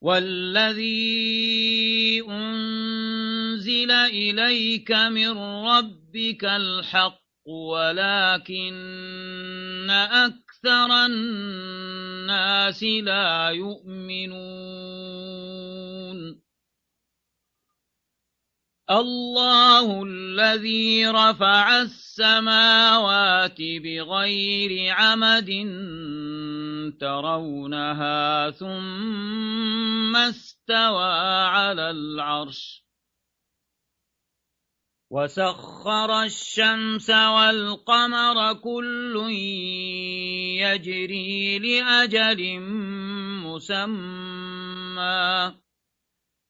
والذي أنزل إليك من ربك الحق ولكن أكثر الناس لا يؤمنون الله الذي رفع السماوات بغير عمد ترونها ثم استوى على العرش. وسخر الشمس والقمر كل يجري لأجل مسمى.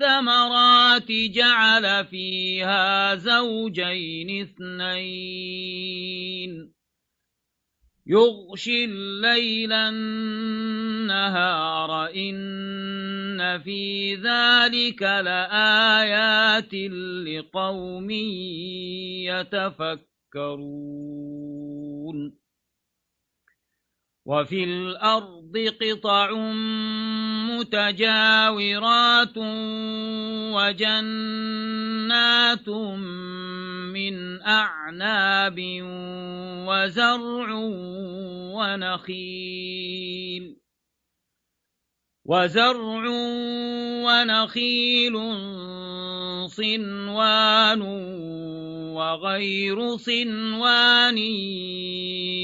الثمرات جعل فيها زوجين اثنين. يغشي الليل النهار إن في ذلك لآيات لقوم يتفكرون. وفي الأرض قطع متجاورات وجنات من أعناب وزرع ونخيل وزرع ونخيل صنوان وغير صنوان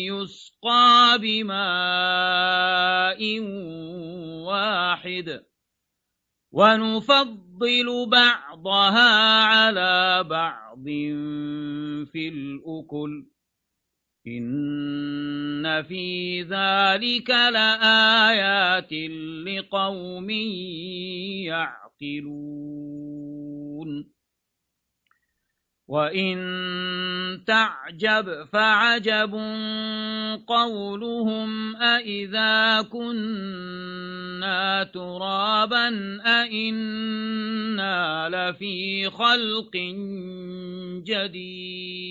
يسقى بماء واحد. ونفضل بعضها على بعض في الأكل. إن في ذلك لآيات لقوم يعقلون وإن تعجب فعجب قولهم أإذا كنا ترابا أإنا لفي خلق جديد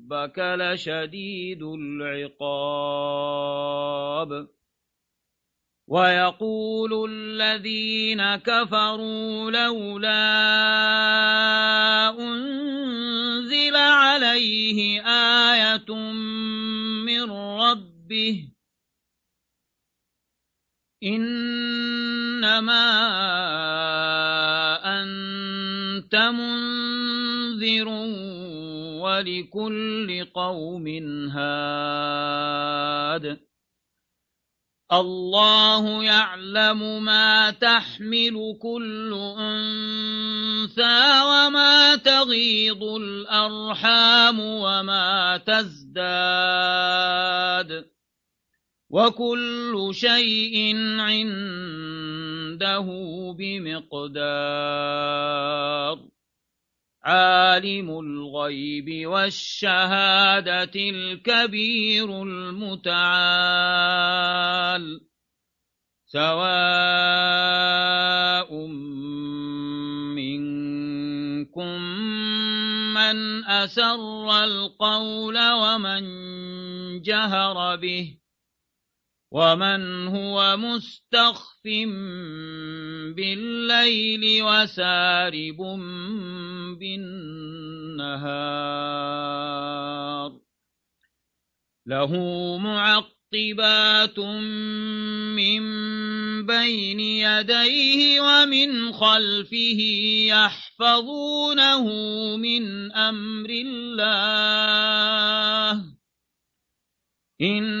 ربك لشديد العقاب ويقول الذين كفروا لولا أنزل عليه آية من ربه إنما ولكل قوم هاد الله يعلم ما تحمل كل أنثى وما تغيض الأرحام وما تزداد وكل شيء عنده بمقدار عالم الغيب والشهادة الكبير المتعال سواء منكم من أسر القول ومن جهر به. ومن هو مستخف بالليل وسارب بالنهار له معقبات من بين يديه ومن خلفه يحفظونه من أمر الله إن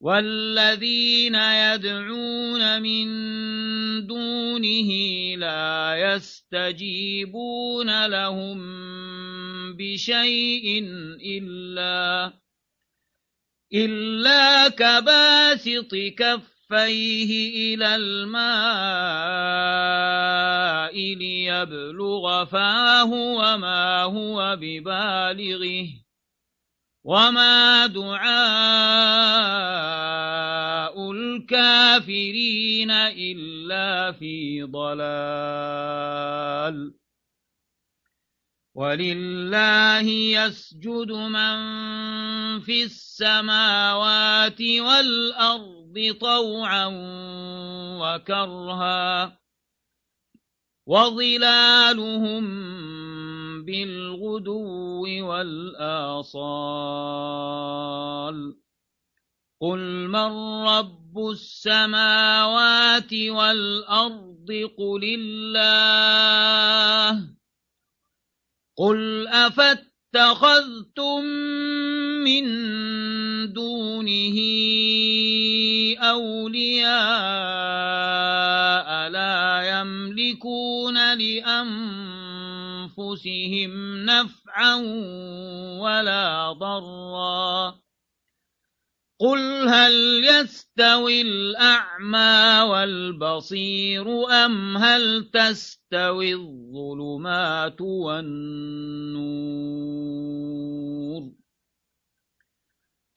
والذين يدعون من دونه لا يستجيبون لهم بشيء إلا إلا كباسط كفيه إلى الماء ليبلغ فاه وما هو ببالغه وما دعاء الكافرين إلا في ضلال ولله يسجد من في السماوات والأرض طوعا وكرها وظلالهم بالغدو والآصال قل من رب السماوات والأرض قل الله قل أفاتخذتم من دونه أولياء لا يملكون لأنفسهم نفعا ولا ضرا. قل هل يستوي الأعمى والبصير أم هل تستوي الظلمات والنور؟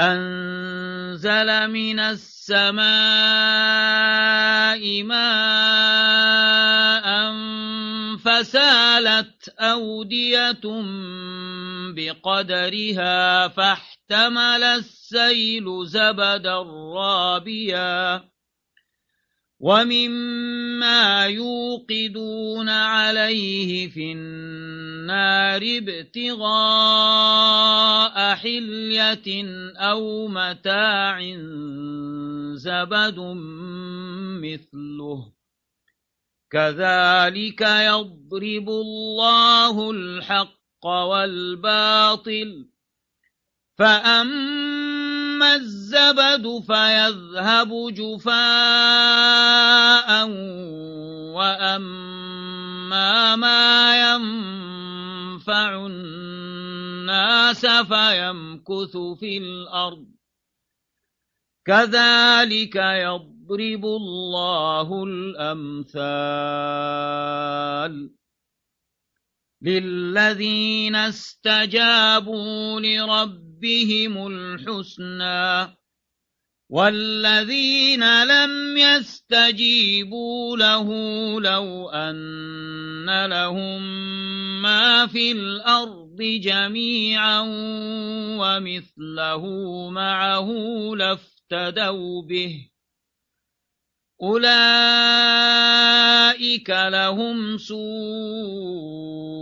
أنزل من السماء ماء فسال فحملت أودية بقدرها فاحتمل السيل زبدا رابيا ومما يوقدون عليه في النار ابتغاء حلية أو متاع زبد مثله كذلك يضرب الله الحق والباطل فأما الزبد فيذهب جفاء وأما ما ينفع الناس فيمكث في الأرض. كذلك يضرب الله الأمثال للذين استجابوا لربهم الحسنى والذين لم يستجيبوا له لو أن لهم ما في الأرض جميعا ومثله معه لافتدوا به أولئك لهم سوء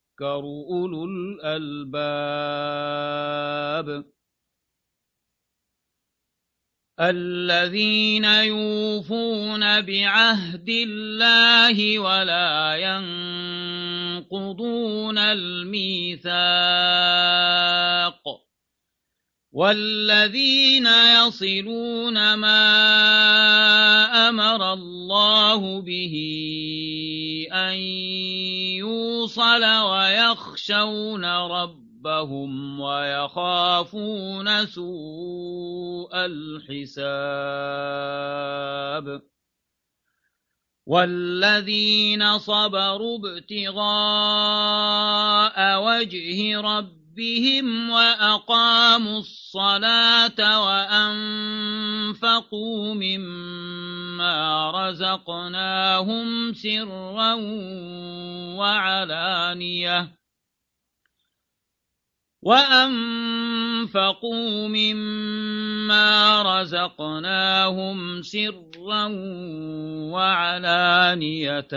أولو الألباب. الذين يوفون بعهد الله ولا ينقضون الميثاق. والذين يصلون ما أمر الله به أن يوصل ويخشون ربهم ويخافون سوء الحساب والذين صبروا ابتغاء وجه ربهم ربهم وأقاموا الصلاة وأنفقوا مما رزقناهم سرا وعلانية وأنفقوا مما رزقناهم سرا وعلانية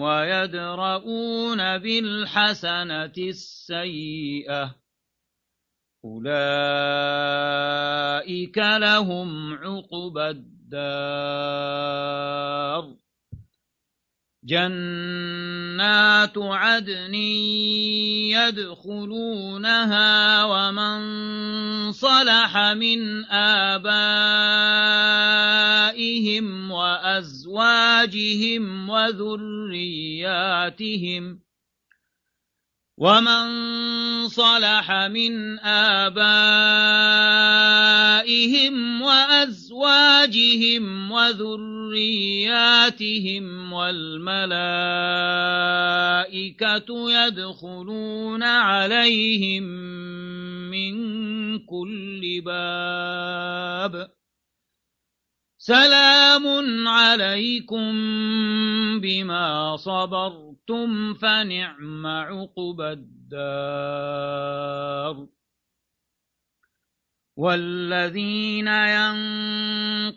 ويدرؤون بالحسنة السيئة أولئك لهم عقبى الدار جنات عدن يدخلونها ومن صلح من آبائهم وأزواجهم وذرياتهم ومن صلح من آبائهم وأزواجهم وذرياتهم والملائكة يدخلون عليهم من كل باب سلام عليكم بما صبرتم فنعم عقبى الدار والذين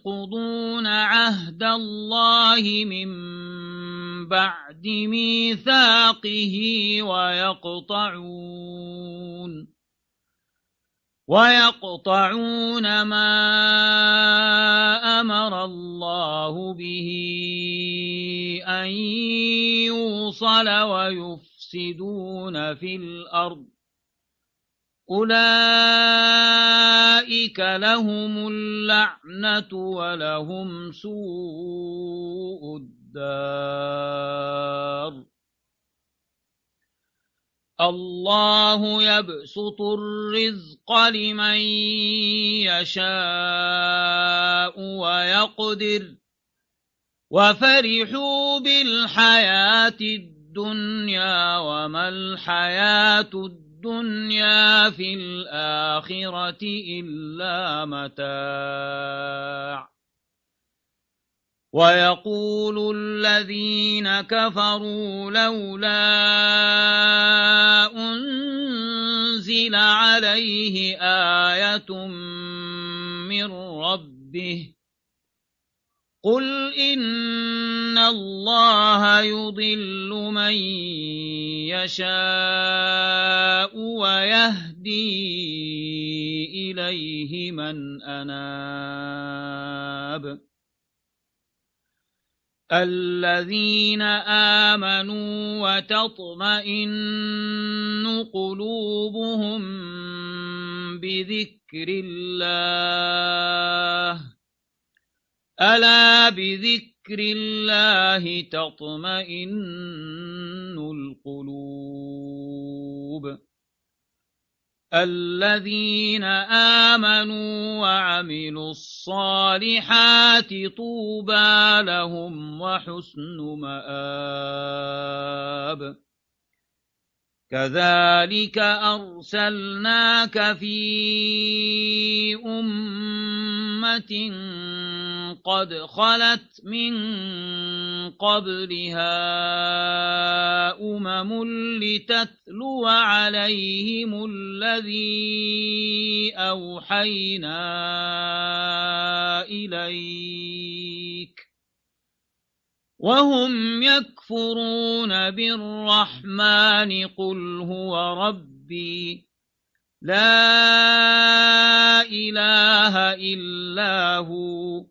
ينقضون عهد الله من بعد ميثاقه ويقطعون ويقطعون ما أمر الله به أن يوصل ويفسدون في الأرض أولئك لهم اللعنة ولهم سوء الدار الله يبسط الرزق لمن يشاء ويقدر وفرحوا بالحياة الدنيا وما الحياة الدنيا في الآخرة إلا متاع. ويقول الذين كفروا لولا أنزل عليه آية من ربه قل إن الله يضل من يشاء ويهدي إليه من أناب الذين آمنوا وتطمئن قلوبهم بذكر الله ألا بذكر الله تطمئن القلوب الذين آمنوا وعملوا الصالحات طوبى لهم وحسن مآب كذلك أرسلناك في أمة قد خلت من قبلها أمم لتتلو عليهم الذي أوحينا إليك وهم يكفرون بالرحمن قل هو ربي لا إله إلا هو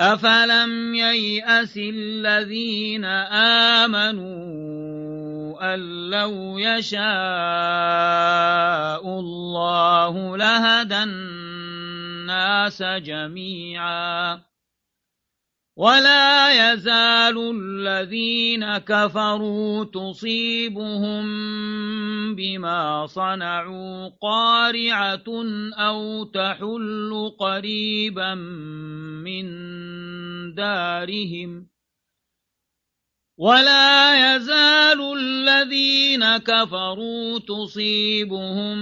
أفلم ييأس الذين آمنوا أن لو يشاء الله لهدى الناس جميعا ولا يزال الذين كفروا تصيبهم بما صنعوا قارعة أو تحل قريبا من دارهم ولا يزال الذين كفروا تصيبهم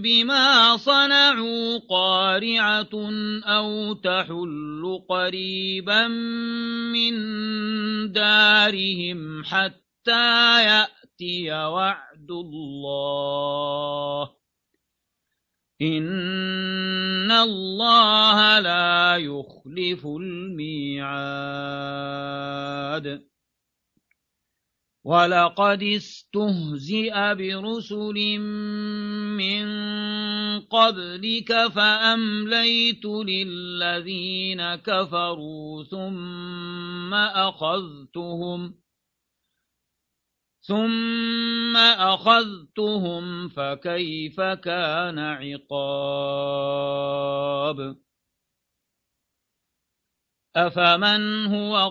بما صنعوا قارعة أو تحل قريبا من دارهم حتى يأتي وعد الله. إن الله لا يخلف الميعاد. ولقد استهزئ برسل من قبلك فأمليت للذين كفروا ثم أخذتهم ثم أخذتهم فكيف كان عقاب أفمن هو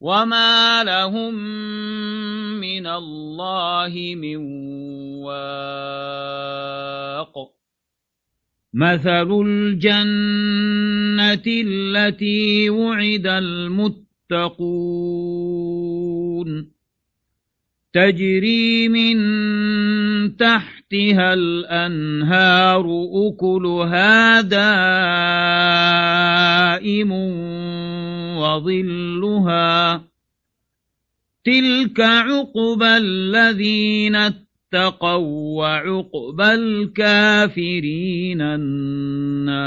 وما لهم من الله من واق مثل الجنة التي وعد المتقون تجري من تحتها الأنهار أكلها دائم وظلها تلك عقبى الذين اتقوا وعقبى الكافرين النار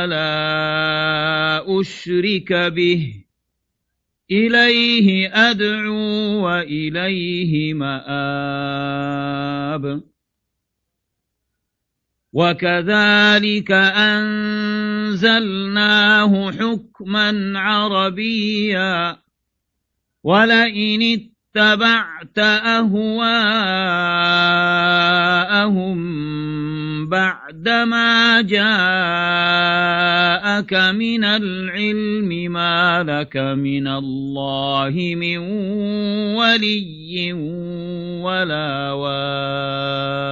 أشرك به. إليه أدعو وإليه مآب. وكذلك أنزلناه حكما عربيا. ولئن اتبعت أهواءهم بعدما جاءك من العلم ما لك من الله من ولي ولا واق.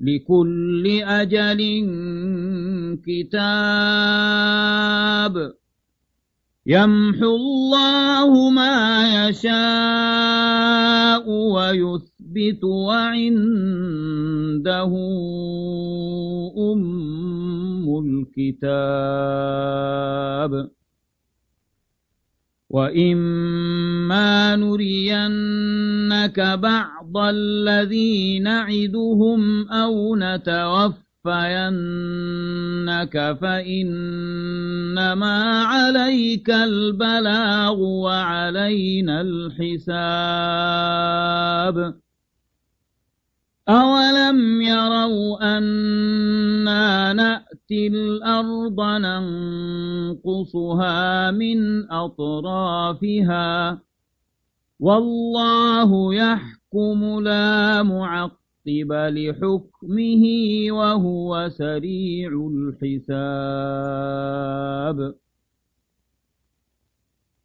لكل أجل كتاب. يمحو الله ما يشاء ويثبت وعنده أم الكتاب. وإما نرينك بعض الذي نعدهم أو نتوفينك فإنما عليك البلاغ وعلينا الحساب أولم يروا أنا نأتي الأرض ننقصها من أطرافها والله يحكم لا معقب لحكمه وهو سريع الحساب